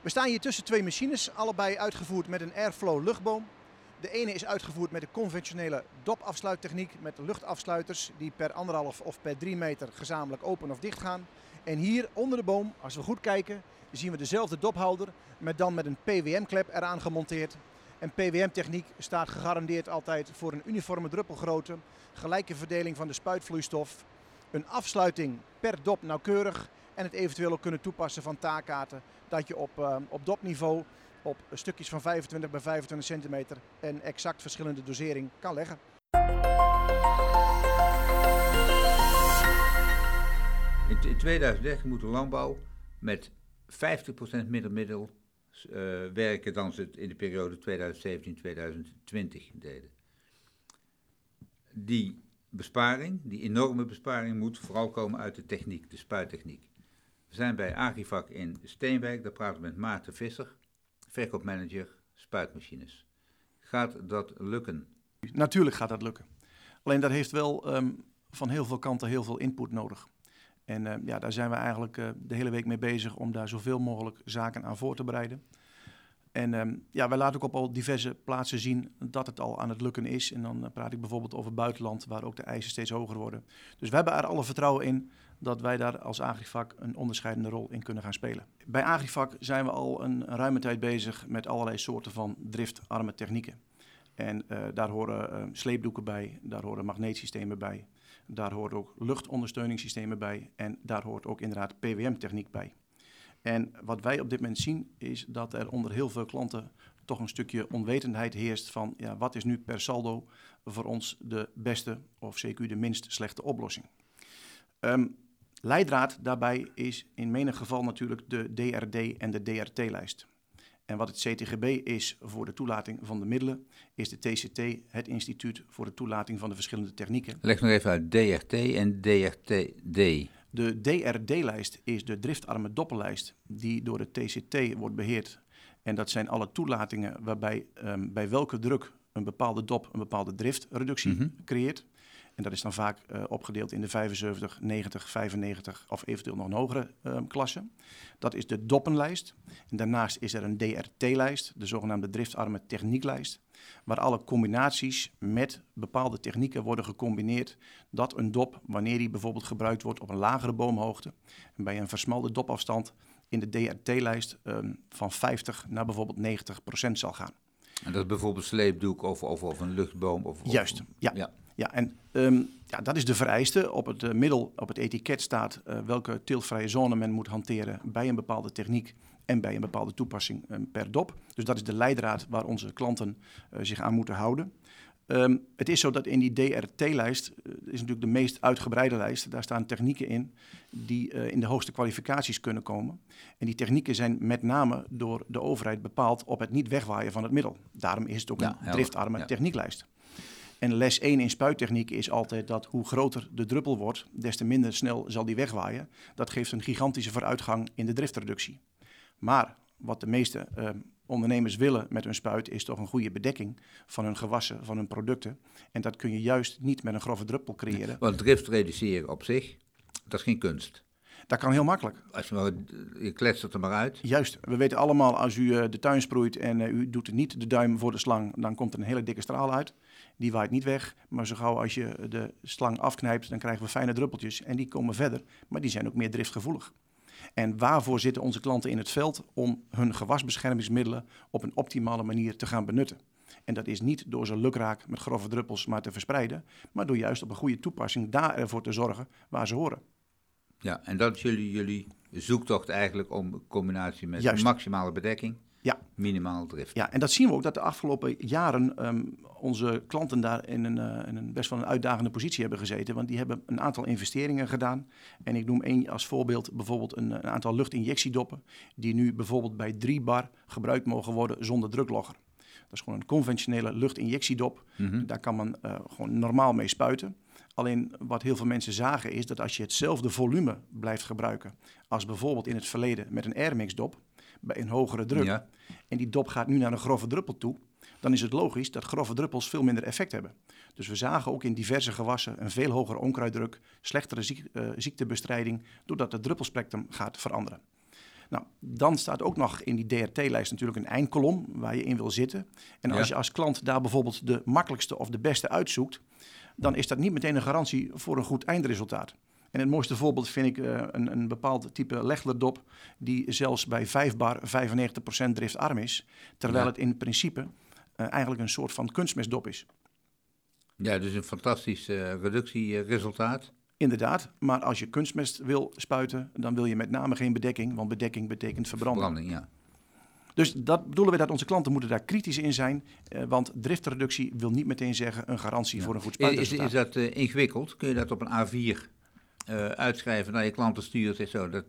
We staan hier tussen twee machines, allebei uitgevoerd met een Airflow luchtboom. De ene is uitgevoerd met de conventionele dopafsluittechniek met luchtafsluiters die per anderhalf of per drie meter gezamenlijk open of dicht gaan. En hier onder de boom, als we goed kijken, zien we dezelfde dophouder, met dan met een PWM-klep eraan gemonteerd. En PWM-techniek staat gegarandeerd altijd voor een uniforme druppelgrootte, gelijke verdeling van de spuitvloeistof, een afsluiting per dop nauwkeurig en het eventueel ook kunnen toepassen van taakkaarten dat je op, uh, op dopniveau op stukjes van 25 bij 25 centimeter een exact verschillende dosering kan leggen. In 2030 moet de landbouw met 50% minder middel uh, werken dan ze het in de periode 2017-2020 deden. Die besparing, die enorme besparing, moet vooral komen uit de techniek, de spuittechniek. We zijn bij Agrivac in Steenwijk, daar praten we met Maarten Visser, verkoopmanager spuitmachines. Gaat dat lukken? Natuurlijk gaat dat lukken. Alleen dat heeft wel um, van heel veel kanten heel veel input nodig. En uh, ja, daar zijn we eigenlijk uh, de hele week mee bezig om daar zoveel mogelijk zaken aan voor te bereiden. En um, ja, wij laten ook op al diverse plaatsen zien dat het al aan het lukken is. En dan uh, praat ik bijvoorbeeld over buitenland, waar ook de eisen steeds hoger worden. Dus we hebben er alle vertrouwen in dat wij daar als Agrivac een onderscheidende rol in kunnen gaan spelen. Bij Agrivac zijn we al een, ruime tijd bezig met allerlei soorten van driftarme technieken. En uh, daar horen uh, sleepdoeken bij, daar horen magneetsystemen bij, daar horen ook luchtondersteuningssystemen bij en daar hoort ook inderdaad PWM-techniek bij. En wat wij op dit moment zien is dat er onder heel veel klanten toch een stukje onwetendheid heerst van ja, wat is nu per saldo voor ons de beste of CQ de minst slechte oplossing. Um, leidraad daarbij is in menig geval natuurlijk de DRD en de DRT-lijst. En wat het CTGB is voor de toelating van de middelen, is de TCT, het instituut voor de toelating van de verschillende technieken. Leg nog even uit DRT en DRTD. De DRD-lijst is de driftarme doppellijst die door de TCT wordt beheerd. En dat zijn alle toelatingen waarbij um, bij welke druk een bepaalde dop een bepaalde driftreductie mm -hmm. creëert. En dat is dan vaak uh, opgedeeld in de 75, 90, 95 of eventueel nog een hogere uh, klasse. Dat is de doppenlijst. En daarnaast is er een DRT-lijst, de zogenaamde driftarme technieklijst, waar alle combinaties met bepaalde technieken worden gecombineerd. Dat een dop, wanneer die bijvoorbeeld gebruikt wordt op een lagere boomhoogte en bij een versmalde dopafstand in de DRT-lijst um, van 50 naar bijvoorbeeld 90 procent zal gaan. En dat is bijvoorbeeld sleepdoek of, of, of een luchtboom? Of, Juist, ja. ja. Ja, en um, ja, dat is de vereiste. Op het uh, middel, op het etiket staat uh, welke tilvrije zone men moet hanteren bij een bepaalde techniek en bij een bepaalde toepassing um, per dop. Dus dat is de leidraad waar onze klanten uh, zich aan moeten houden. Um, het is zo dat in die DRT-lijst, uh, is natuurlijk de meest uitgebreide lijst, daar staan technieken in die uh, in de hoogste kwalificaties kunnen komen. En die technieken zijn met name door de overheid bepaald op het niet wegwaaien van het middel. Daarom is het ook ja, een driftarme ja. technieklijst. En les 1 in spuittechniek is altijd dat hoe groter de druppel wordt, des te minder snel zal die wegwaaien. Dat geeft een gigantische vooruitgang in de driftreductie. Maar wat de meeste uh, ondernemers willen met hun spuit is toch een goede bedekking van hun gewassen, van hun producten. En dat kun je juist niet met een grove druppel creëren. Want drift reduceren op zich, dat is geen kunst. Dat kan heel makkelijk. Als je, maar, je kletst het er maar uit. Juist. We weten allemaal, als u uh, de tuin sproeit en u doet niet de duim voor de slang, dan komt er een hele dikke straal uit. Die waait niet weg. Maar zo gauw als je de slang afknijpt, dan krijgen we fijne druppeltjes. En die komen verder, maar die zijn ook meer driftgevoelig. En waarvoor zitten onze klanten in het veld? Om hun gewasbeschermingsmiddelen op een optimale manier te gaan benutten. En dat is niet door ze lukraak met grove druppels maar te verspreiden, maar door juist op een goede toepassing daar ervoor te zorgen waar ze horen. Ja, en dat is jullie, jullie zoektocht eigenlijk om combinatie met Juist. maximale bedekking, ja. minimaal drift. Ja, en dat zien we ook dat de afgelopen jaren um, onze klanten daar in een, uh, in een, best wel een uitdagende positie hebben gezeten. Want die hebben een aantal investeringen gedaan. En ik noem één als voorbeeld bijvoorbeeld een, een aantal luchtinjectiedoppen, die nu bijvoorbeeld bij 3 bar gebruikt mogen worden zonder druklogger. Dat is gewoon een conventionele luchtinjectiedop. Mm -hmm. Daar kan men uh, gewoon normaal mee spuiten. Alleen wat heel veel mensen zagen is dat als je hetzelfde volume blijft gebruiken als bijvoorbeeld in het verleden met een Airmix dop bij een hogere druk ja. en die dop gaat nu naar een grove druppel toe, dan is het logisch dat grove druppels veel minder effect hebben. Dus we zagen ook in diverse gewassen een veel hogere onkruiddruk, slechtere ziek, uh, ziektebestrijding, doordat het druppelspectrum gaat veranderen. Nou, dan staat ook nog in die DRT-lijst natuurlijk een eindkolom waar je in wil zitten. En als Ja. je als klant daar bijvoorbeeld de makkelijkste of de beste uitzoekt, dan is dat niet meteen een garantie voor een goed eindresultaat. En het mooiste voorbeeld vind ik eh, een, een bepaald type Legler-dop, die zelfs bij 5 bar 95% driftarm is, terwijl Ja. het in principe eh, eigenlijk een soort van kunstmestdop is. Ja, dus een fantastisch eh, reductieresultaat. Inderdaad, maar als je kunstmest wil spuiten, dan wil je met name geen bedekking, want bedekking betekent verbranding. Branding, ja. Dus dat bedoelen we dat onze klanten moeten daar kritisch in zijn, eh, want driftreductie wil niet meteen zeggen een garantie voor een goed Is, is, dat ingewikkeld? Kun je dat op een A4 eh, uitschrijven naar je klanten stuurt en zo? Dat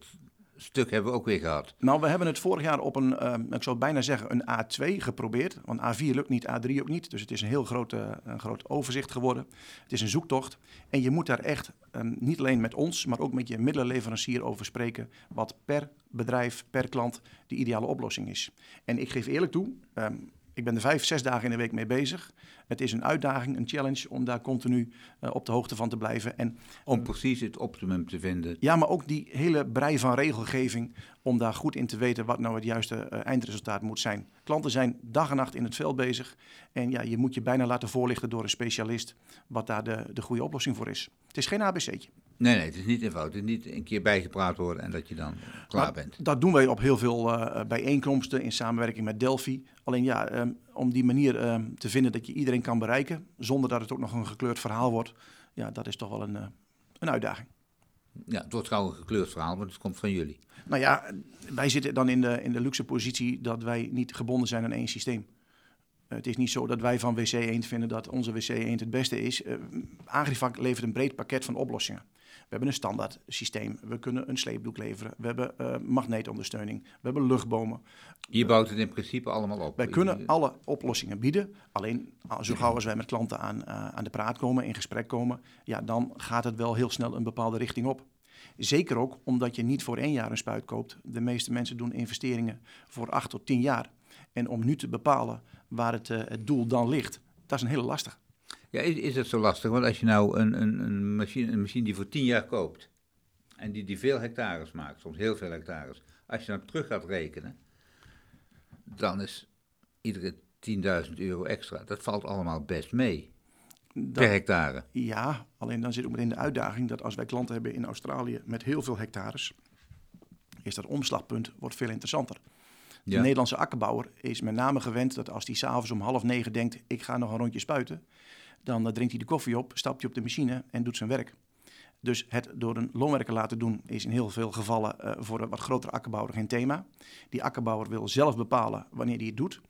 stuk hebben we ook weer gehad. Nou, we hebben het vorig jaar op een, eh, ik zou bijna zeggen, een A2 geprobeerd. Want A4 lukt niet, A3 ook niet. Dus het is een heel groot, een groot overzicht geworden. Het is een zoektocht. En je moet daar echt eh, niet alleen met ons, maar ook met je middelenleverancier over spreken. Wat per bedrijf, per klant de ideale oplossing is. En ik geef eerlijk toe, ehm, ik ben er vijf, zes dagen in de week mee bezig. Het is een uitdaging, een challenge om daar continu eh, op de hoogte van te blijven. En Om precies het optimum te vinden. ja, maar ook die hele brei van regelgeving om daar goed in te weten wat nou het juiste eh, eindresultaat moet zijn. Klanten zijn dag en nacht in het veld bezig en ja, je moet je bijna laten voorlichten door een specialist wat daar de, de goede oplossing voor is. Het is geen ABC'tje. Nee, nee, het is niet eenvoudig. Het is niet een keer bijgepraat worden en dat je dan klaar Maar bent. Dat doen wij op heel veel eh, bijeenkomsten in samenwerking met Delphi. Alleen ja, ehm, om die manier ehm, te vinden dat je iedereen kan bereiken zonder dat het ook nog een gekleurd verhaal wordt, ja, dat is toch wel een, eh, een uitdaging. Ja, het wordt gauw een gekleurd verhaal, want het komt van jullie. Nou ja, wij zitten dan in de, in de luxe positie dat wij niet gebonden zijn aan één systeem. Eh, Het is niet zo dat wij van WC Eend vinden dat onze WC Eend het beste is. Agrivac levert een breed pakket van oplossingen. We hebben een standaard systeem. We kunnen een sleepdoek leveren. We hebben eh, magneetondersteuning. We hebben luchtbomen. Je bouwt het in principe allemaal op. Wij kunnen alle oplossingen bieden. Alleen ah, zo gauw als wij met klanten aan, eh, aan de praat komen, in gesprek komen, ja, dan gaat het wel heel snel een bepaalde richting op. Zeker ook omdat je niet voor één jaar een spuit koopt. De meeste mensen doen investeringen voor acht tot tien jaar. En om nu te bepalen waar het, eh, het doel dan ligt, dat is een hele lastige. Ja, is, is het zo lastig? Want als je nou een, een, een, machine, een machine die voor 10 jaar koopt en die, die veel hectares maakt, soms heel veel hectares, als je dan terug gaat rekenen, dan is iedere 10.000 euro extra, dat valt allemaal best mee Dat- per hectare. Ja, alleen dan zit ook meteen de uitdaging dat als wij klanten hebben in Australië met heel veel hectares, is dat omslagpunt wordt veel interessanter. De Ja. Nederlandse akkerbouwer is met name gewend dat als hij s'avonds om half negen denkt, ik ga nog een rondje spuiten, dan eh, drinkt hij de koffie op, stapt hij op de machine en doet zijn werk. Dus het door een loonwerker laten doen is in heel veel gevallen eh, voor een wat grotere akkerbouwer geen thema. Die akkerbouwer wil zelf bepalen wanneer hij het doet.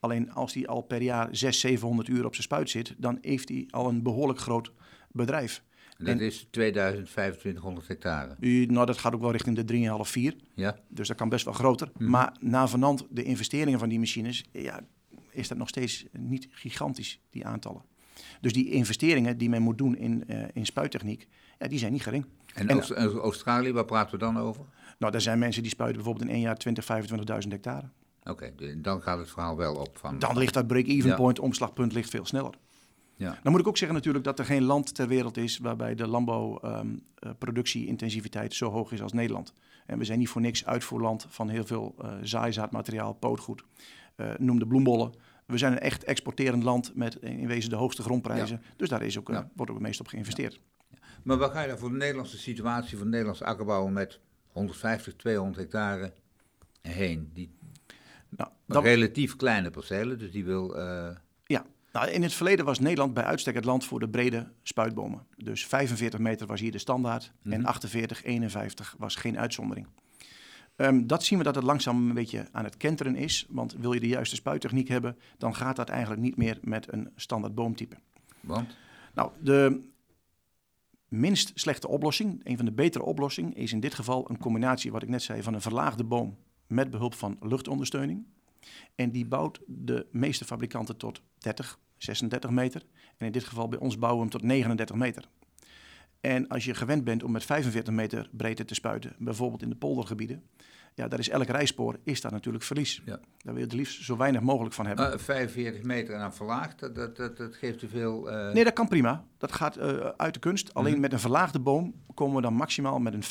Alleen als hij al per jaar 600, 700 uur op zijn spuit zit, dan heeft hij al een behoorlijk groot bedrijf. En dat En- is 2000, 2500 hectare. U, nou, dat gaat ook wel richting de 3,5, 4. Ja? Dus dat kan best wel groter. Mhm. Maar na vanand de investeringen van die machines, ja, is dat nog steeds niet gigantisch, die aantallen. Dus die investeringen die men moet doen in, eh, in spuittechniek, ja, die zijn niet gering. En, En- Oost- en Australië, waar praten we dan over? Nou, er zijn mensen die spuiten bijvoorbeeld in één jaar 20, 25.000 hectare. Oké, dan gaat het verhaal wel op van... Dan ligt dat break-even Ja. point, omslagpunt, ligt veel sneller. Ja. Dan moet ik ook zeggen natuurlijk dat er geen land ter wereld is waarbij de landbouwproductie-intensiviteit zo hoog is als Nederland. En we zijn niet voor niks uitvoerland van heel veel eh zaaizaadmateriaal, pootgoed. Eh, noem de bloembollen. We zijn een echt exporterend land met in wezen de hoogste grondprijzen. Dus daar is ook, eh, Ja. wordt ook het meest op geïnvesteerd. Maar wat ga je dan voor de Nederlandse situatie, voor de Nederlandse akkerbouwer met 150, 200 hectare heen? Die Nou, relatief kleine percelen, dus die wil... eh, Ja, nou, in het verleden was Nederland bij uitstek het land voor de brede spuitbomen. Dus 45 meter was hier de standaard en Mhm. 48, 51 was geen uitzondering. Ehm, dat zien we dat het langzaam een beetje aan het kenteren is. Want wil je de juiste spuittechniek hebben, dan gaat dat eigenlijk niet meer met een standaard boomtype. want? Nou, de minst slechte oplossing, een van de betere oplossingen, is in dit geval een combinatie, wat ik net zei, van een verlaagde boom met behulp van luchtondersteuning. En die bouwt de meeste fabrikanten tot 30, 36 meter. En in dit geval bij ons bouwen we hem tot 39 meter. En als je gewend bent om met 45 meter breedte te spuiten, bijvoorbeeld in de poldergebieden, ja, daar is elk rijspoor is daar natuurlijk verlies. Ja. Daar wil je het liefst zo weinig mogelijk van hebben. Eh, 45 meter en dan verlaagd, dat, dat, dat, dat geeft te veel... eh, Nee, dat kan prima. Dat gaat eh, uit de kunst. Alleen Mhm. met een verlaagde boom komen we dan maximaal met een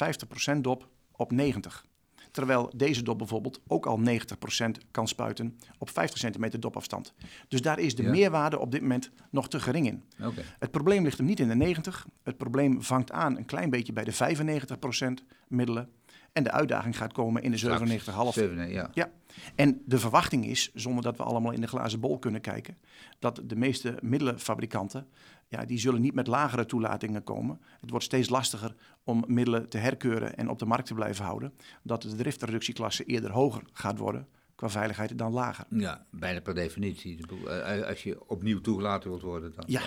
50% dop op 90. Terwijl deze dop bijvoorbeeld ook al 90% kan spuiten op 50 centimeter dopafstand. Dus daar is de Ja. meerwaarde op dit moment nog te gering in. Het probleem ligt hem niet in de 90. Het probleem vangt aan een klein beetje bij de 95% middelen. En de uitdaging gaat komen in de 97,5. Zeven, ja. Ja, en de verwachting is, zonder dat we allemaal in de glazen bol kunnen kijken, dat de meeste middelenfabrikanten, ja, die zullen niet met lagere toelatingen komen. Het wordt steeds lastiger om middelen te herkeuren en op de markt te blijven houden. Dat de driftreductieklasse eerder hoger gaat worden qua veiligheid dan lager. Ja, bijna per definitie. Bedoel, eh, Als je opnieuw toegelaten wilt worden, dan... Ja,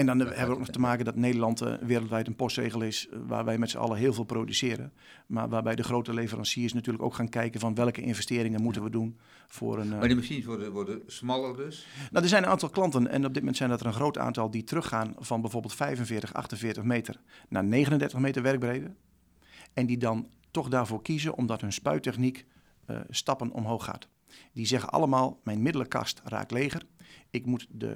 en dan hebben we ook nog te maken dat Nederland eh, wereldwijd een postzegel is eh, waar wij met z'n allen heel veel produceren. Maar waarbij de grote leveranciers natuurlijk ook gaan kijken van welke investeringen moeten we doen voor een... eh, Maar die machines worden, worden smaller dus. Nou, er zijn een aantal klanten en op dit moment zijn dat er een groot aantal die teruggaan van bijvoorbeeld 45, 48 meter naar 39 meter werkbreedte. En die dan toch daarvoor kiezen omdat hun spuittechniek eh, stappen omhoog gaat. Die zeggen allemaal, mijn middelenkast raakt leger. Ik moet de eh,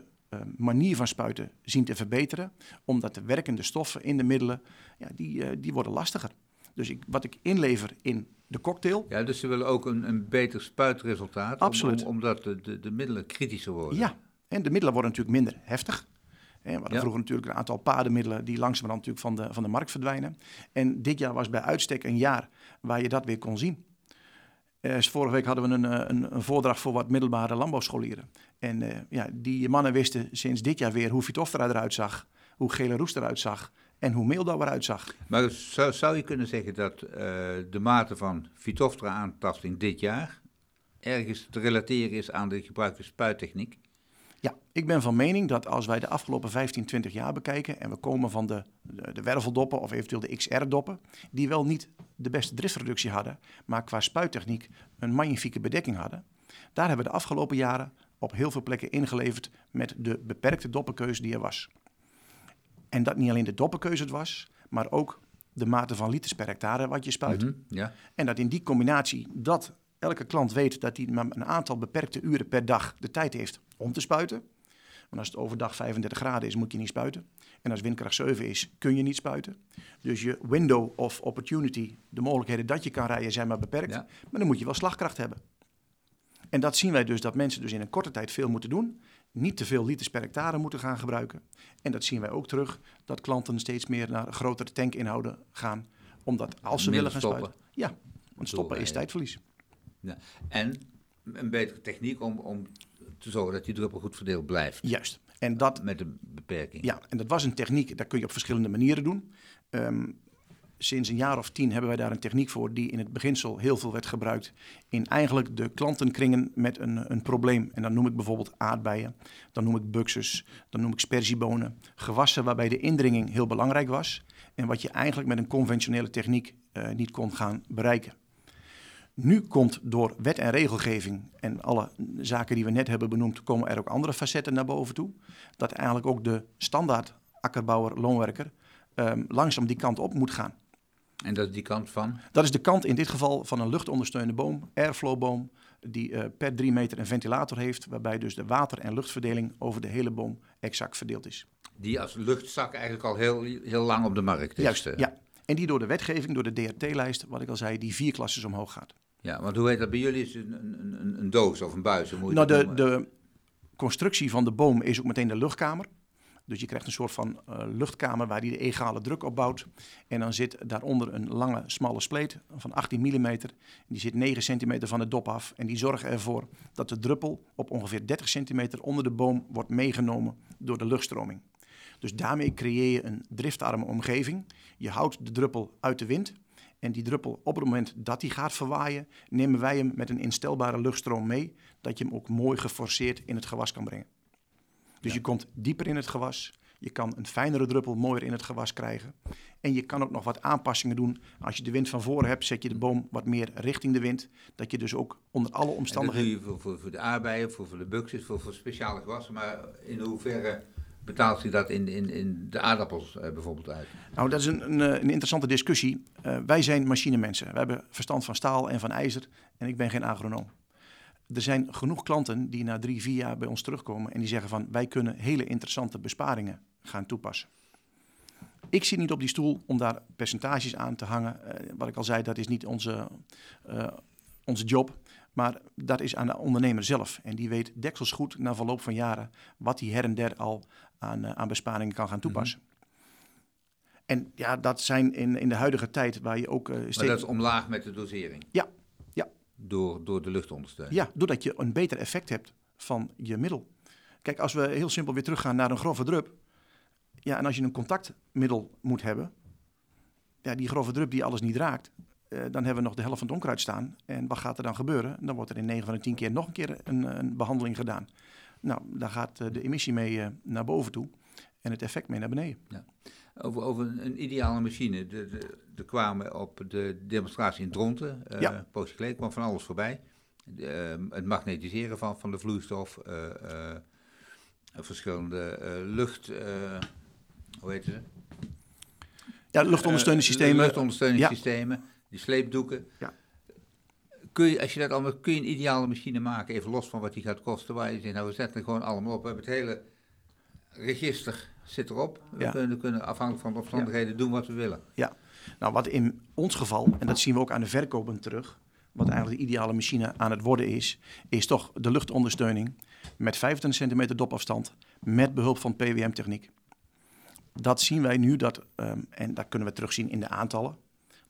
manier van spuiten zien te verbeteren, omdat de werkende stoffen in de middelen, ja, die, eh, die worden lastiger. Dus ik, wat ik inlever in de cocktail, Ja, dus ze willen ook een, een beter spuitresultaat. Absoluut. om- omdat de, de, de middelen kritischer worden. Ja, en de middelen worden natuurlijk minder heftig. We hadden Ja. vroeger natuurlijk een aantal padenmiddelen die langzamerhand natuurlijk van de, van de markt verdwijnen. En dit jaar was bij uitstek een jaar waar je dat weer kon zien. Eh, vorige week hadden we een, eh, een, een voordracht voor wat middelbare landbouwscholieren. En eh, ja, die mannen wisten sinds dit jaar weer hoe Vitoftra eruit zag, hoe Gele Roest eruit zag en hoe Meeldauw eruit zag. Maar zou, zou je kunnen zeggen dat de mate van Vitoftra-aantasting dit jaar ergens te relateren is aan de gebruikte spuittechniek? Ja, ik ben van mening dat als wij de afgelopen 15, 20 jaar bekijken en we komen van de, de, de werveldoppen of eventueel de XR-doppen, die wel niet de beste driftreductie hadden, maar qua spuittechniek een magnifieke bedekking hadden. Daar hebben we de afgelopen jaren op heel veel plekken ingeleverd met de beperkte doppenkeuze die er was. En dat niet alleen de doppenkeuze het was, maar ook de mate van liters per hectare wat je spuit. Mhm, Ja. En dat in die combinatie dat elke klant weet dat hij maar een aantal beperkte uren per dag de tijd heeft om te spuiten. Want als het overdag 35 graden is, moet je niet spuiten. En als windkracht 7 is, kun je niet spuiten. Dus je window of opportunity, de mogelijkheden dat je kan rijden, zijn maar beperkt. Ja. Maar dan moet je wel slagkracht hebben. En dat zien wij dus dat mensen dus in een korte tijd veel moeten doen. Niet te veel liters per hectare moeten gaan gebruiken. En dat zien wij ook terug, dat klanten steeds meer naar grotere tankinhouden gaan. Omdat als ze willen gaan stoppen. spuiten. Ja, want stoppen is Doorrijden. tijdverlies. Ja. En een betere techniek om, om te zorgen dat die druppel goed verdeeld blijft. Juist. En dat, Met de beperking. ja, en dat was een techniek, dat kun je op verschillende manieren doen. Ehm, sinds een jaar of tien hebben wij daar een techniek voor die in het beginsel heel veel werd gebruikt in eigenlijk de klantenkringen met een, een probleem. En dan noem ik bijvoorbeeld aardbeien, dan noem ik buxus, dan noem ik sperziebonen. Gewassen waarbij de indringing heel belangrijk was en wat je eigenlijk met een conventionele techniek eh, niet kon gaan bereiken. Nu komt door wet en regelgeving en alle zaken die we net hebben benoemd, komen er ook andere facetten naar boven toe. Dat eigenlijk ook de standaard akkerbouwer, loonwerker, ehm, langzaam die kant op moet gaan. En dat is die kant van? Dat is de kant in dit geval van een luchtondersteunde boom, airflowboom, die eh, per drie meter een ventilator heeft, waarbij dus de water- en luchtverdeling over de hele boom exact verdeeld is. Die als luchtzak eigenlijk al heel, heel lang op de markt is. Juist, eh. ja. En die door de wetgeving, door de DRT-lijst, wat ik al zei, die vier klasses omhoog gaat. Ja, want hoe heet dat bij jullie? Is het een, een, een, een doos of een buis? Hoe Nou, de, noemen? de constructie van de boom is ook meteen de luchtkamer. Dus je krijgt een soort van eh, luchtkamer waar die de egale druk opbouwt. En dan zit daaronder een lange, smalle spleet van 18 mm. Die zit 9 centimeter van de dop af. En die zorgen ervoor dat de druppel op ongeveer 30 centimeter onder de boom wordt meegenomen door de luchtstroming. Dus daarmee creëer je een driftarme omgeving. Je houdt de druppel uit de wind. En die druppel, op het moment dat die gaat verwaaien, nemen wij hem met een instelbare luchtstroom mee. Dat je hem ook mooi geforceerd in het gewas kan brengen. Dus je komt dieper in het gewas. Je kan een fijnere druppel mooier in het gewas krijgen. En je kan ook nog wat aanpassingen doen. Als je de wind van voren hebt, zet je de boom wat meer richting de wind. Dat je dus ook onder alle omstandigheden... voor, voor, voor de aardbeien, voor, voor de buxus, voor, voor speciale gewassen. Maar in hoeverre betaalt zich dat in, in, in de aardappels eh, bijvoorbeeld uit? Nou, dat is een, een, eh, een interessante discussie. Eh, wij zijn machinemensen. We hebben verstand van staal en van ijzer. En ik ben geen agronoom. Er zijn genoeg klanten die na drie, vier jaar bij ons terugkomen en die zeggen van wij kunnen hele interessante besparingen gaan toepassen. Ik zit niet op die stoel om daar percentages aan te hangen. Wat ik al zei, dat is niet onze, onze job. Maar dat is aan de ondernemer zelf. En die weet deksels goed na verloop van jaren wat hij her en der al aan, eh, aan besparingen kan gaan toepassen. En ja, dat zijn in, in de huidige tijd waar je ook... Maar steeds- dat is omlaag met de dosering. Ja, ja. Door, door de luchtondersteuning. Ja, doordat je een beter effect hebt van je middel. Kijk, als we heel simpel weer teruggaan naar een grove drup. Ja, en als je een contactmiddel moet hebben. Ja, die grove drup die alles niet raakt. Eh, dan hebben we nog de helft van het onkruid staan. En wat gaat er dan gebeuren? Dan wordt er in 9 van de 10 keer nog een keer een, een behandeling gedaan. Nou, daar gaat eh, de emissie mee eh, naar boven toe. En het effect mee naar beneden. Over, over een, ideale machine. Er kwamen op de demonstratie in Dronten, eh Ja. geleden, kwam van alles voorbij. De, het magnetiseren van, van de vloeistof, verschillende lucht... hoe heet ze? Ja, luchtondersteuningssystemen, Ja. Die sleepdoeken. Ja. Kun je, als je dat allemaal, kun je een ideale machine maken, even los van wat die gaat kosten, waar je zegt, nou we zetten het gewoon allemaal op. We hebben het hele register zit erop. We Ja. kunnen, kunnen afhankelijk van de omstandigheden doen wat we willen. Nou, wat in ons geval, en dat zien we ook aan de verkopen terug, wat eigenlijk de ideale machine aan het worden is, is toch de luchtondersteuning met 25 centimeter dopafstand, met behulp van PWM-techniek. Dat zien wij nu, dat, ehm, en dat kunnen we terugzien in de aantallen,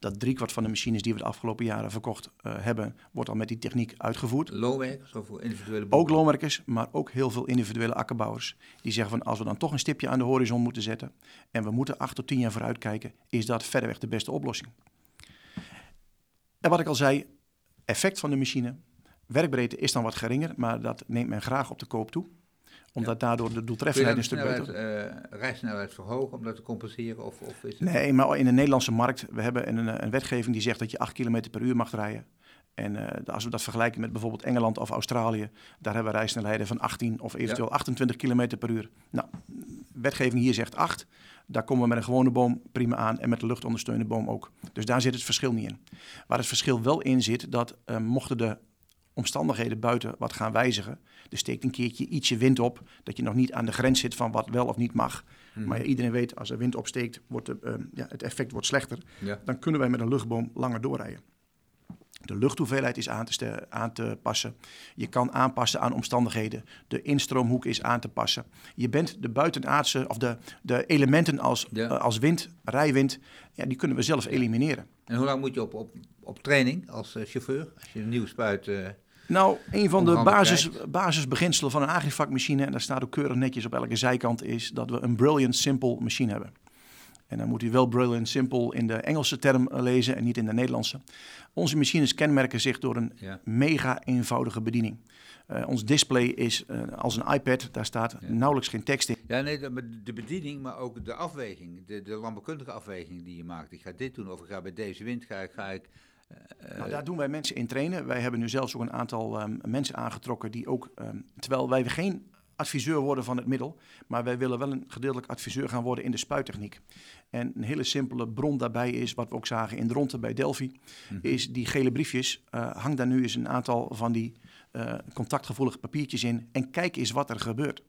dat driekwart van de machines die we de afgelopen jaren verkocht eh, hebben, wordt al met die techniek uitgevoerd. Loonwerkers of individuele Ook loonwerkers, maar ook heel veel individuele akkerbouwers. Die zeggen van als we dan toch een stipje aan de horizon moeten zetten en we moeten acht tot tien jaar vooruit kijken, is dat verreweg de beste oplossing. En wat ik al zei, effect van de machine, werkbreedte is dan wat geringer, maar dat neemt men graag op de koop toe. Omdat daardoor de doeltreffendheid een stuk beter eh, rijsnelheid verhogen om dat te compenseren? Of, of is het... Nee, maar in de Nederlandse markt, we hebben een, een wetgeving die zegt dat je 8 km per uur mag rijden. En eh, als we dat vergelijken met bijvoorbeeld Engeland of Australië, daar hebben we rijsnelheden van 18 of eventueel 28 km per uur. Nou, wetgeving hier zegt 8. Daar komen we met een gewone boom prima aan en met de luchtondersteunende boom ook. Dus daar zit het verschil niet in. Waar het verschil wel in zit, dat eh, mochten de omstandigheden buiten wat gaan wijzigen, er steekt een keertje ietsje wind op, dat je nog niet aan de grens zit van wat wel of niet mag. Mhm. Maar ja, iedereen weet, als er wind opsteekt, wordt de, eh, ja, het effect wordt slechter. Ja. Dan kunnen wij met een luchtboom langer doorrijden. De luchthoeveelheid is aan te, aan te passen. Je kan aanpassen aan omstandigheden. De instroomhoek is aan te passen. Je bent de buitenaardse of de, de elementen als, Ja. eh, als wind, rijwind, ja, die kunnen we zelf elimineren. En hoe lang moet je op, op, op training als eh, chauffeur? Als je een nieuwe spuit... eh, Nou, een van de basis, basisbeginselen van een agrifacmachine, en daar staat ook keurig netjes op elke zijkant, is dat we een brilliant simple machine hebben. En dan moet u wel brilliant simple in de Engelse term lezen en niet in de Nederlandse. Onze machines kenmerken zich door een ja. mega eenvoudige bediening. Eh, ons display is eh, als een iPad, daar staat Ja. nauwelijks geen tekst in. ja, nee, de, de bediening, maar ook de afweging. De, de landbouwkundige afweging die je maakt. Ik ga dit doen of ik ga bij deze wind, ga ik... Ga ik Nou, daar doen wij mensen in trainen. Wij hebben nu zelfs ook een aantal ehm, mensen aangetrokken die ook, ehm, terwijl wij geen adviseur worden van het middel, maar wij willen wel een gedeeltelijk adviseur gaan worden in de spuittechniek. En een hele simpele bron daarbij is, wat we ook zagen in Dronten bij Delphi, mhm. is die gele briefjes. eh, hang daar nu eens een aantal van die eh, contactgevoelige papiertjes in en kijk eens wat er gebeurt.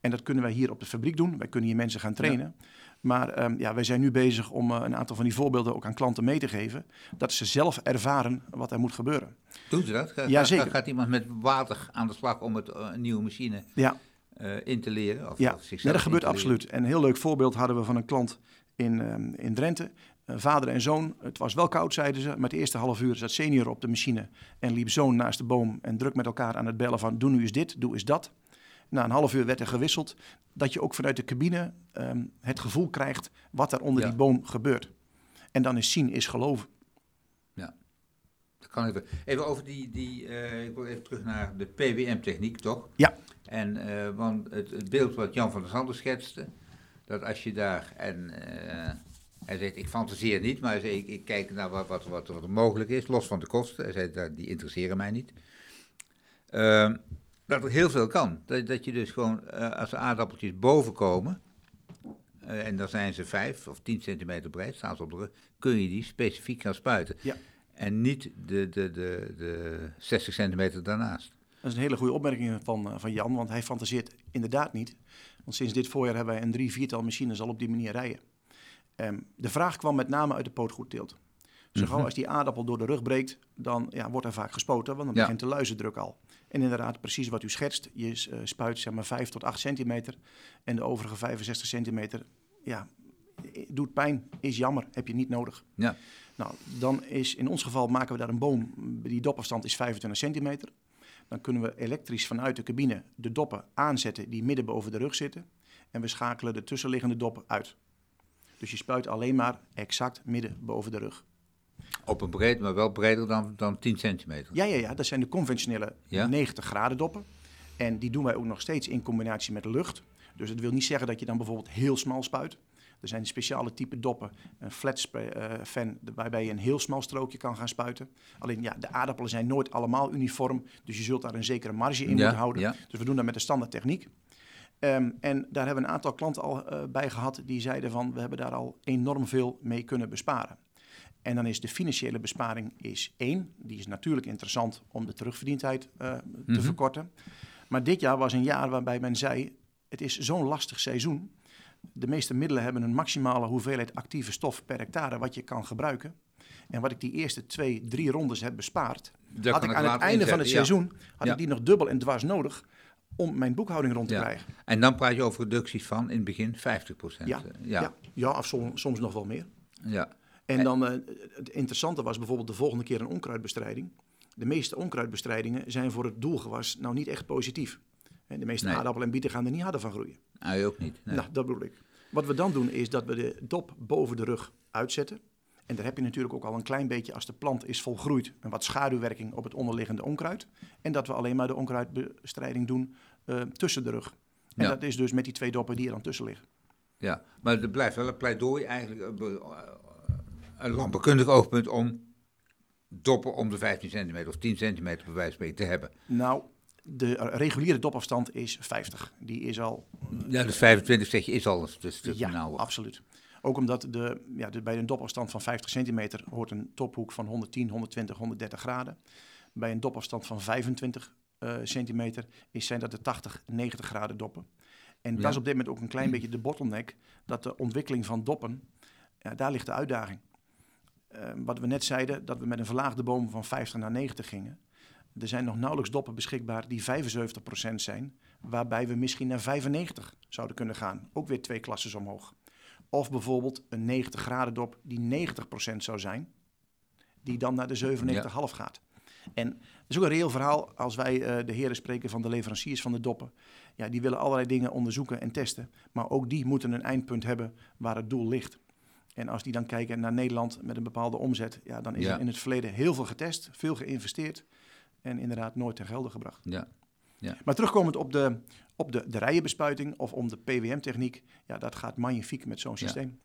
En dat kunnen wij hier op de fabriek doen. Wij kunnen hier mensen gaan trainen. Maar ehm, ja, wij zijn nu bezig om eh, een aantal van die voorbeelden ook aan klanten mee te geven. Dat ze zelf ervaren wat er moet gebeuren. Doen ze dat? Ga- Ja, zeker. Gaat iemand met water aan de slag om het, eh, een nieuwe machine Ja, eh, in te leren? Of, ja. of Nee, dat gebeurt absoluut. En een heel leuk voorbeeld hadden we van een klant in, ehm, in Drenthe. Vader en zoon. Het was wel koud, zeiden ze. Maar het eerste half uur zat senior op de machine en liep zoon naast de boom en druk met elkaar aan het bellen van doe nu eens dit, doe eens dat. Na een half uur werd er gewisseld. Dat je ook vanuit de cabine ehm, het gevoel krijgt wat er onder Ja. die boom gebeurt. En dan is zien is geloven. Dat kan even. Even over die, die eh, ik wil even terug naar de PWM-techniek, toch? Ja. En, eh, want het, het beeld wat Jan van der Zanden schetste, dat als je daar, en eh, hij zegt, ik fantaseer niet, maar hij ik, ik kijk naar wat, wat, wat, wat er mogelijk is, los van de kosten. Hij zei, die interesseren mij niet. Dat er heel veel kan. Dat, dat je dus gewoon, eh, als de aardappeltjes boven komen, eh, en dan zijn ze 5 of 10 centimeter breed, staan ze op de rug, kun je die specifiek gaan spuiten. Ja. En niet de, de, de, de 60 centimeter daarnaast. Dat is een hele goede opmerking van, eh, van Jan, want hij fantaseert inderdaad niet. Want sinds dit voorjaar hebben wij een drie, viertal machines al op die manier rijden. Ehm, de vraag kwam met name uit de pootgoedteelt. Zo gauw Mhm. als die aardappel door de rug breekt, dan ja, wordt er vaak gespoten, want dan begint de luizendruk al. En inderdaad, precies wat u schetst, je eh, spuit zeg maar 5 tot 8 centimeter en de overige 65 centimeter, ja, doet pijn, is jammer, heb je niet nodig. Ja. Nou, dan is in ons geval maken we daar een boom, die dopafstand is 25 centimeter. Dan kunnen we elektrisch vanuit de cabine de doppen aanzetten die midden boven de rug zitten. En we schakelen de tussenliggende doppen uit. Dus je spuit alleen maar exact midden boven de rug. Op een breed, maar wel breder dan, dan 10 centimeter. Ja, ja, ja, dat zijn de conventionele Ja. 90 graden doppen. En die doen wij ook nog steeds in combinatie met lucht. Dus het wil niet zeggen dat je dan bijvoorbeeld heel smal spuit. Er zijn speciale type doppen, een flat spray, eh, fan, waarbij je een heel smal strookje kan gaan spuiten. Alleen ja, de aardappelen zijn nooit allemaal uniform, dus je zult daar een zekere marge in Ja, moeten houden. ja. Dus we doen dat met de standaard techniek. Ehm, en daar hebben we een aantal klanten al eh, bij gehad die zeiden van we hebben daar al enorm veel mee kunnen besparen. En dan is de financiële besparing is één. Die is natuurlijk interessant om de terugverdiendheid eh, te Mhm. verkorten. Maar dit jaar was een jaar waarbij men zei: het is zo'n lastig seizoen. De meeste middelen hebben een maximale hoeveelheid actieve stof per hectare wat je kan gebruiken. En wat ik die eerste twee, drie rondes heb bespaard, Daar had ik aan het einde van het ja. seizoen had Ja. ik die nog dubbel en dwars nodig om mijn boekhouding rond te Ja. krijgen. En dan praat je over reducties van in het begin 50%. Ja, eh, ja. ja. ja. of soms, soms nog wel meer. ja. En dan eh, het interessante was bijvoorbeeld de volgende keer een onkruidbestrijding. De meeste onkruidbestrijdingen zijn voor het doelgewas nou niet echt positief. En de meeste Nee. aardappelen en bieten gaan er niet harder van groeien. Nou, je ook niet. Nee. Nou, dat bedoel ik. Wat we dan doen is dat we de dop boven de rug uitzetten. En daar heb je natuurlijk ook al een klein beetje, als de plant is volgroeid, een wat schaduwwerking op het onderliggende onkruid. En dat we alleen maar de onkruidbestrijding doen eh, tussen de rug. En Ja. dat is dus met die twee doppen die er dan tussen liggen. Ja, maar er blijft wel een pleidooi eigenlijk, eh, een landbouwkundig oogpunt om doppen om de 15 centimeter of 10 centimeter bij wijze van spreken te hebben. Nou, de reguliere dopafstand is 50. Die is al Ja, dus 25 zeg je is al een st- stuk ja, nauwer. absoluut. Ook omdat de, ja, de, bij een dopafstand van 50 centimeter hoort een tophoek van 110, 120, 130 graden. Bij een dopafstand van 25 eh, centimeter is, zijn dat de 80, 90 graden doppen. En Ja. dat is op dit moment ook een klein beetje de bottleneck, dat de ontwikkeling van doppen, ja, daar ligt de uitdaging. Eh, wat we net zeiden, dat we met een verlaagde boom van 50 naar 90 gingen. Er zijn nog nauwelijks doppen beschikbaar die 75% zijn, waarbij we misschien naar 95 zouden kunnen gaan. Ook weer twee klassen omhoog. Of bijvoorbeeld een 90 graden dop die 90% zou zijn, die dan naar de 97,5 gaat. En dat is ook een reëel verhaal als wij eh, de heren spreken van de leveranciers van de doppen. Ja, die willen allerlei dingen onderzoeken en testen, maar ook die moeten een eindpunt hebben waar het doel ligt. En als die dan kijken naar Nederland met een bepaalde omzet, ja, dan is Ja. er in het verleden heel veel getest, veel geïnvesteerd en inderdaad nooit ten gelde gebracht. Ja. Maar terugkomend op de, op de, de rijenbespuiting of om de PWM-techniek, ja, dat gaat magnifiek met zo'n systeem.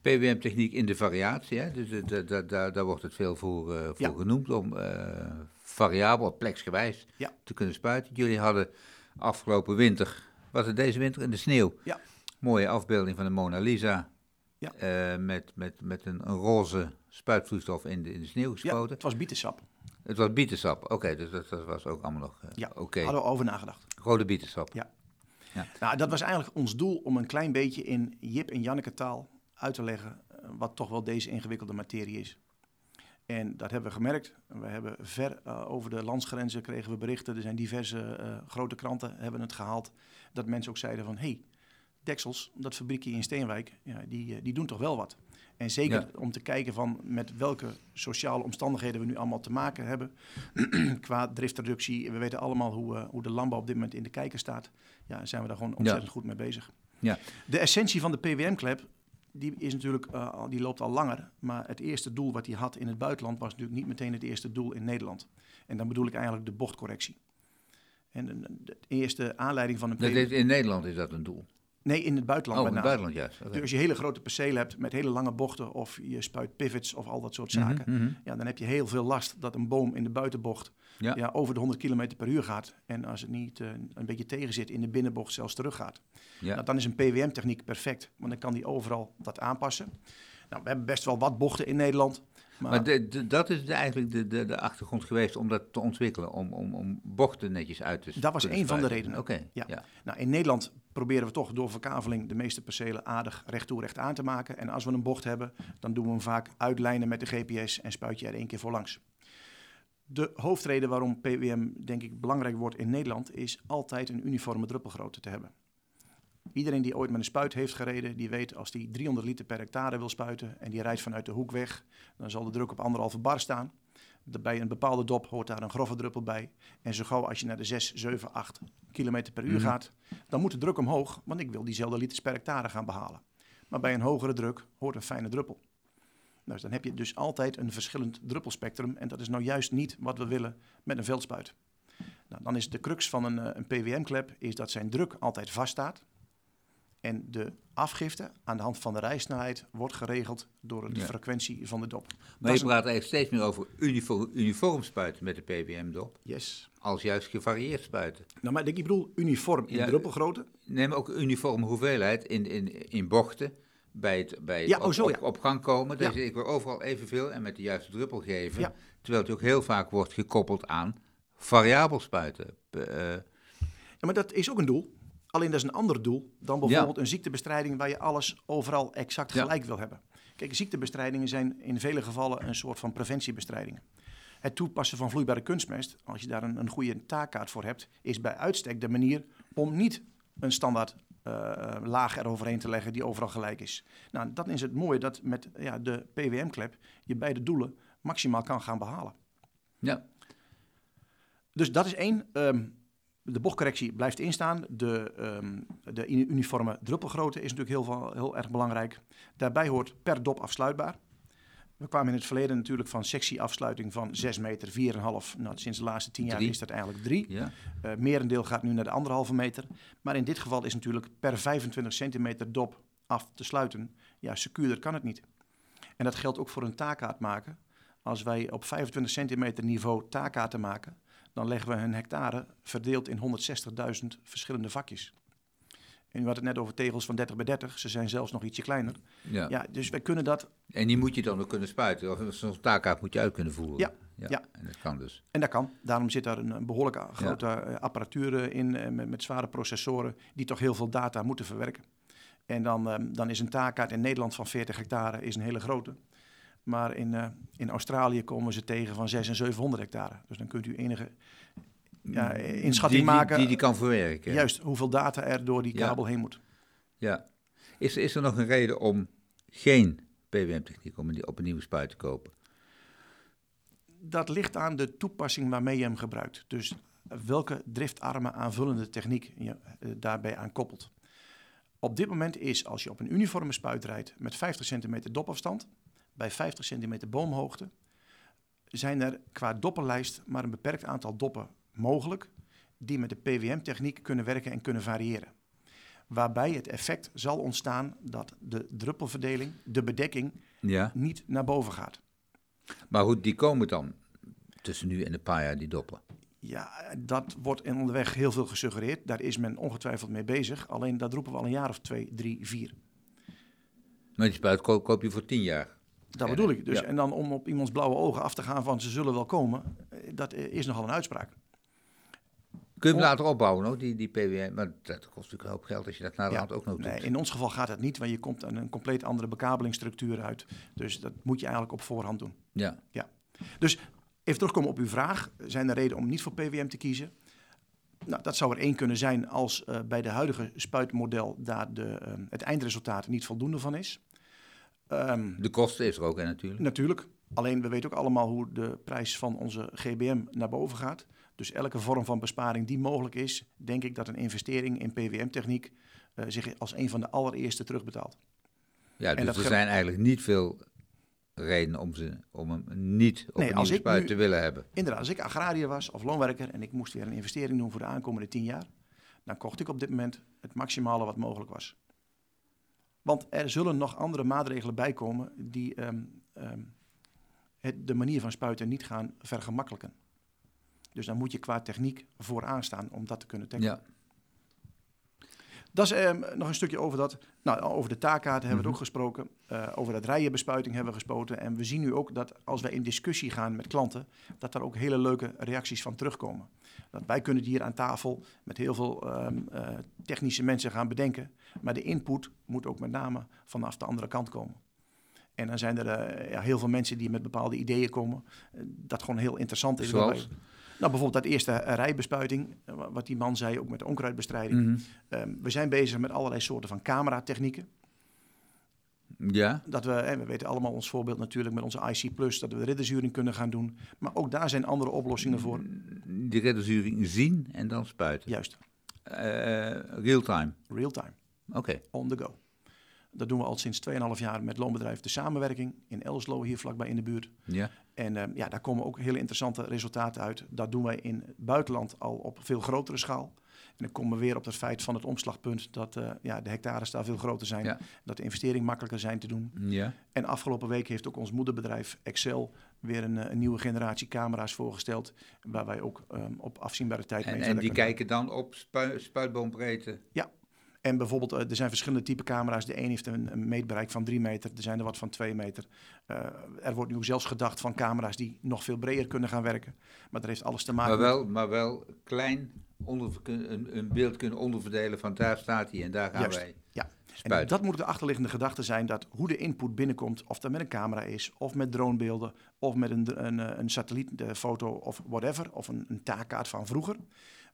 PWM-techniek in de variatie, hè? dus eh, da- da- da- daar wordt het veel voor, eh, voor Ja. genoemd om eh, variabel, pleksgewijs Ja. te kunnen spuiten. Jullie hadden afgelopen winter, was het deze winter in de sneeuw, Ja. mooie afbeelding van de Mona Lisa Ja. eh, met, met, met een, een roze spuitvloeistof in de, in de sneeuw Ja, gespoten. het was bietensap. Het was bietensap, oké, dus dat, dat was ook allemaal nog eh, Ja, oké. hadden we over nagedacht. Rode bietensap. Ja. Ja. Nou, dat was eigenlijk ons doel om een klein beetje in Jip en Janneke taal uit te leggen eh, wat toch wel deze ingewikkelde materie is. En dat hebben we gemerkt. We hebben ver over de landsgrenzen kregen we berichten. Er zijn diverse grote kranten hebben het gehaald. Dat mensen ook zeiden van, hey, Deksels, dat fabriekje in Steenwijk, ja, die, eh, die doen toch wel wat. En zeker Ja. om te kijken van met welke sociale omstandigheden we nu allemaal te maken hebben. Qua driftreductie. We weten allemaal hoe, eh, hoe de landbouw op dit moment in de kijker staat. Ja, zijn we daar gewoon ontzettend goed mee bezig. Ja. De essentie van de PWM-klep, die is natuurlijk, eh, die loopt al langer. Maar het eerste doel wat hij had in het buitenland was natuurlijk niet meteen het eerste doel in Nederland. En dan bedoel ik eigenlijk de bochtcorrectie. En de, de eerste aanleiding van een PWM... in Nederland is dat een doel. Nee, in het buitenland Oh, in met het name. buitenland juist. oké. Dus als je hele grote percelen hebt met hele lange bochten of je spuit pivots of al dat soort zaken, Mhm, mhm. ja, dan heb je heel veel last dat een boom in de buitenbocht Ja. ja. over de 100 km per uur gaat. En als het niet eh, een beetje tegen zit, in de binnenbocht zelfs teruggaat. Ja. Nou, dan is een PWM-techniek perfect, want dan kan die overal dat aanpassen. Nou, we hebben best wel wat bochten in Nederland. Maar, Maar de, de- dat is de- eigenlijk de, de, de achtergrond geweest om dat te ontwikkelen, om, om, om bochten netjes uit te Dat was één van de redenen. Oké, Ja. ja. nou, in Nederland proberen we toch door verkaveling de meeste percelen aardig recht toe recht aan te maken. En als we een bocht hebben, dan doen we hem vaak uitlijnen met de GPS en spuit je er één keer voor langs. De hoofdreden waarom PWM denk ik belangrijk wordt in Nederland is altijd een uniforme druppelgrootte te hebben. Iedereen die ooit met een spuit heeft gereden, die weet als die 300 liter per hectare wil spuiten en die rijdt vanuit de hoek weg, dan zal de druk op anderhalve bar staan. Bij een bepaalde dop hoort daar een grove druppel bij. En zo gauw als je naar de 6, 7, 8 km per uur Mhm. gaat, dan moet de druk omhoog, want ik wil diezelfde liters per hectare gaan behalen. Maar bij een hogere druk hoort een fijne druppel. Nou, dus dan heb je dus altijd een verschillend druppelspectrum. En dat is nou juist niet wat we willen met een veldspuit. Nou, dan is de crux van een, eh, een PWM-klep is dat zijn druk altijd vaststaat. En de afgifte aan de hand van de rijsnelheid wordt geregeld door de Ja. frequentie van de dop. Maar je een- praat eigenlijk steeds meer over uniform, uniform spuiten met de PWM-dop, Yes. als juist gevarieerd spuiten. Nou, maar ik bedoel uniform in Ja. druppelgrootte. Neem ook uniforme hoeveelheid in, in, in bochten bij het, bij het Ja, op, oh zo, op, ja. op gang komen. Dus ik wil overal evenveel en met de juiste druppel geven. Terwijl het ook heel vaak wordt gekoppeld aan variabel spuiten. Eh, Ja, maar dat is ook een doel. Alleen dat is een ander doel dan bijvoorbeeld een ziektebestrijding waar je alles overal exact Ja. gelijk wil hebben. Kijk, ziektebestrijdingen zijn in vele gevallen een soort van preventiebestrijdingen. Het toepassen van vloeibare kunstmest, als je daar een, een goede taakkaart voor hebt, is bij uitstek de manier om niet een standaard eh, laag eroverheen te leggen die overal gelijk is. Nou, dan is het mooie dat met ja, de PWM-klep je beide doelen maximaal kan gaan behalen. ja. Dus dat is één. Ehm, de bochtcorrectie blijft instaan. De, ehm, de uni- uniforme druppelgrootte is natuurlijk heel, veel- heel erg belangrijk. Daarbij hoort per dop afsluitbaar. We kwamen in het verleden natuurlijk van sectieafsluiting van 6 meter, 4,5. Nou, sinds de laatste 10 jaar Drie. is dat eigenlijk 3. ja. Eh merendeel gaat nu naar de anderhalve meter. Maar in dit geval is natuurlijk per 25 centimeter dop af te sluiten. Ja, secuurder kan het niet. En dat geldt ook voor een taakkaart maken. Als wij op 25 centimeter niveau taakkaarten maken, dan leggen we een hectare verdeeld in 160.000 verschillende vakjes. En u had het net over tegels van 30 bij 30. Ze zijn zelfs nog ietsje kleiner. Ja. Ja, dus wij kunnen dat En die moet je dan ook kunnen spuiten. Of zo'n taakkaart moet je uit kunnen voeren. Ja, ja. En dat kan dus. En dat kan. Daarom zit daar een, een behoorlijke grote eh, apparatuur eh, in eh, met, met zware processoren die toch heel veel data moeten verwerken. En dan, dan is een taakkaart in Nederland van 40 hectare is een hele grote. Maar in, eh, in Australië komen ze tegen van 6 en 700 hectare. Dus dan kunt u enige ja, eh, inschatting die, die- maken. Die, die kan verwerken. juist hoeveel data er door die Ja. kabel heen moet. Ja. Is, is er nog een reden om geen PWM-techniek, om een, op een nieuwe spuit te kopen? Dat ligt aan de toepassing waarmee je hem gebruikt. Dus welke driftarme aanvullende techniek je eh, daarbij aan koppelt. Op dit moment is, als je op een uniforme spuit rijdt met 50 centimeter dopafstand, bij 50 centimeter boomhoogte, zijn er qua doppenlijst maar een beperkt aantal doppen mogelijk die met de PWM-techniek kunnen werken en kunnen variëren. Waarbij het effect zal ontstaan dat de druppelverdeling, de bedekking, Ja. niet naar boven gaat. Maar goed, die komen dan tussen nu en een paar jaar, die doppen. Ja, dat wordt in onderweg heel veel gesuggereerd. Daar is men ongetwijfeld mee bezig. Alleen dat roepen we al een jaar of twee, drie, vier. Maar die spuit koop, koop je voor tien jaar. Dat Ja, bedoel ik. Dus, ja. En dan om op iemands blauwe ogen af te gaan van ze zullen wel komen, eh, dat is nogal een uitspraak. Kun je hem later opbouwen, hoor, die, die PWM? Maar dat kost natuurlijk een hoop geld als je dat naar de Ja. hand ook nog doet. Nee, in ons geval gaat het niet, want je komt aan een compleet andere bekabelingsstructuur uit. Dus dat moet je eigenlijk op voorhand doen. Ja. Dus even terugkomen op uw vraag. Zijn er reden om niet voor PWM te kiezen? Nou, dat zou er één kunnen zijn als eh, bij de huidige spuitmodel daar de, eh, het eindresultaat niet voldoende van is. Ehm, De kosten is er ook, hè, natuurlijk. Natuurlijk. Alleen we weten ook allemaal hoe de prijs van onze GBM naar boven gaat. Dus elke vorm van besparing die mogelijk is, denk ik dat een investering in PWM-techniek eh, zich als een van de allereerste terugbetaalt. Ja, dus er zijn eigenlijk niet veel redenen om, ze, om hem niet op Nee, een spuit nu- te willen hebben. Inderdaad, als ik agrariër was of loonwerker en ik moest weer een investering doen voor de aankomende tien jaar, dan kocht ik op dit moment het maximale wat mogelijk was. Want er zullen nog andere maatregelen bijkomen die ehm, ehm, het, de manier van spuiten niet gaan vergemakkelijken. Dus dan moet je qua techniek vooraan staan om dat te kunnen tackelen. Ja. Dat is ehm, nog een stukje over dat. Nou, over de taakkaarten hebben we Mhm. het ook gesproken. Eh, over dat rijenbespuiting hebben we gesproken. En we zien nu ook dat als wij in discussie gaan met klanten, dat daar ook hele leuke reacties van terugkomen. Dat wij kunnen hier aan tafel met heel veel ehm, eh, technische mensen gaan bedenken. Maar de input moet ook met name vanaf de andere kant komen. En dan zijn er eh, ja, heel veel mensen die met bepaalde ideeën komen. dat gewoon heel interessant is. Zoals? Nou, bijvoorbeeld dat eerste rijbespuiting, eh, wa- wat die man zei, ook met de onkruidbestrijding. Mhm. Ehm, we zijn bezig met allerlei soorten van cameratechnieken. Ja, Dat we, hè, we weten allemaal ons voorbeeld natuurlijk met onze IC Plus, dat we ridderzuring kunnen gaan doen. Maar ook daar zijn andere oplossingen voor. die redderzuring zien en dan spuiten. Juist, Eh, Real-time. real-time, Oké. on the go. Dat doen we al sinds 2,5 jaar met loonbedrijf De Samenwerking in Elslo, hier vlakbij in de buurt. Ja. En ehm, ja, daar komen ook hele interessante resultaten uit. Dat doen wij in het buitenland al op veel grotere schaal. En dan komen we weer op het feit van het omslagpunt dat eh, ja, de hectares daar veel groter zijn. Ja. Dat de investering makkelijker zijn te doen. Ja. En afgelopen week heeft ook ons moederbedrijf Excel weer een, eh, een nieuwe generatie camera's voorgesteld. Waar wij ook ehm, op afzienbare tijd mee En, verder en die kijken dan op spu spuitboombreedte. En bijvoorbeeld, eh, er zijn verschillende type camera's. De een heeft een, een meetbereik van 3 meter, er zijn er wat van 2 meter. Eh, er wordt nu zelfs gedacht van camera's die nog veel breder kunnen gaan werken. Maar dat heeft alles te maken Maar met... wel, maar wel klein onder, een, een beeld kunnen onderverdelen van daar staat hij en daar gaan Juist, wij ja. En dat moet de achterliggende gedachte zijn dat hoe de input binnenkomt, of dat met een camera is, of met dronebeelden, of met een, een, een satellietfoto of whatever, of een, een taakkaart van vroeger.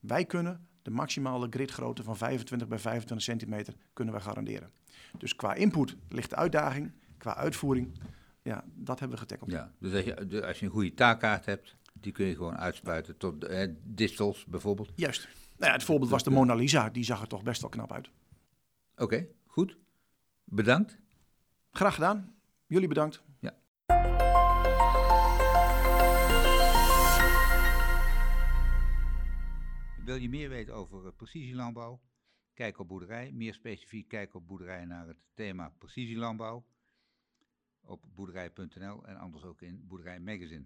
Wij kunnen de maximale gridgrootte van 25 bij 25 centimeter kunnen we garanderen. Dus qua input ligt de uitdaging, qua uitvoering, ja, dat hebben we getackeld. Ja, dus als je, als je een goede taakkaart hebt, die kun je gewoon uitspuiten tot eh, distels bijvoorbeeld. Juist. Nou ja, het voorbeeld was de Mona Lisa, die zag er toch best wel knap uit. Oké, goed. Bedankt. Graag gedaan. Jullie bedankt. Wil je meer weten over eh, precisielandbouw? Kijk op boerderij. Meer specifiek kijk op boerderij naar het thema precisielandbouw. Op boerderij.nl en anders ook in Boerderij Magazine.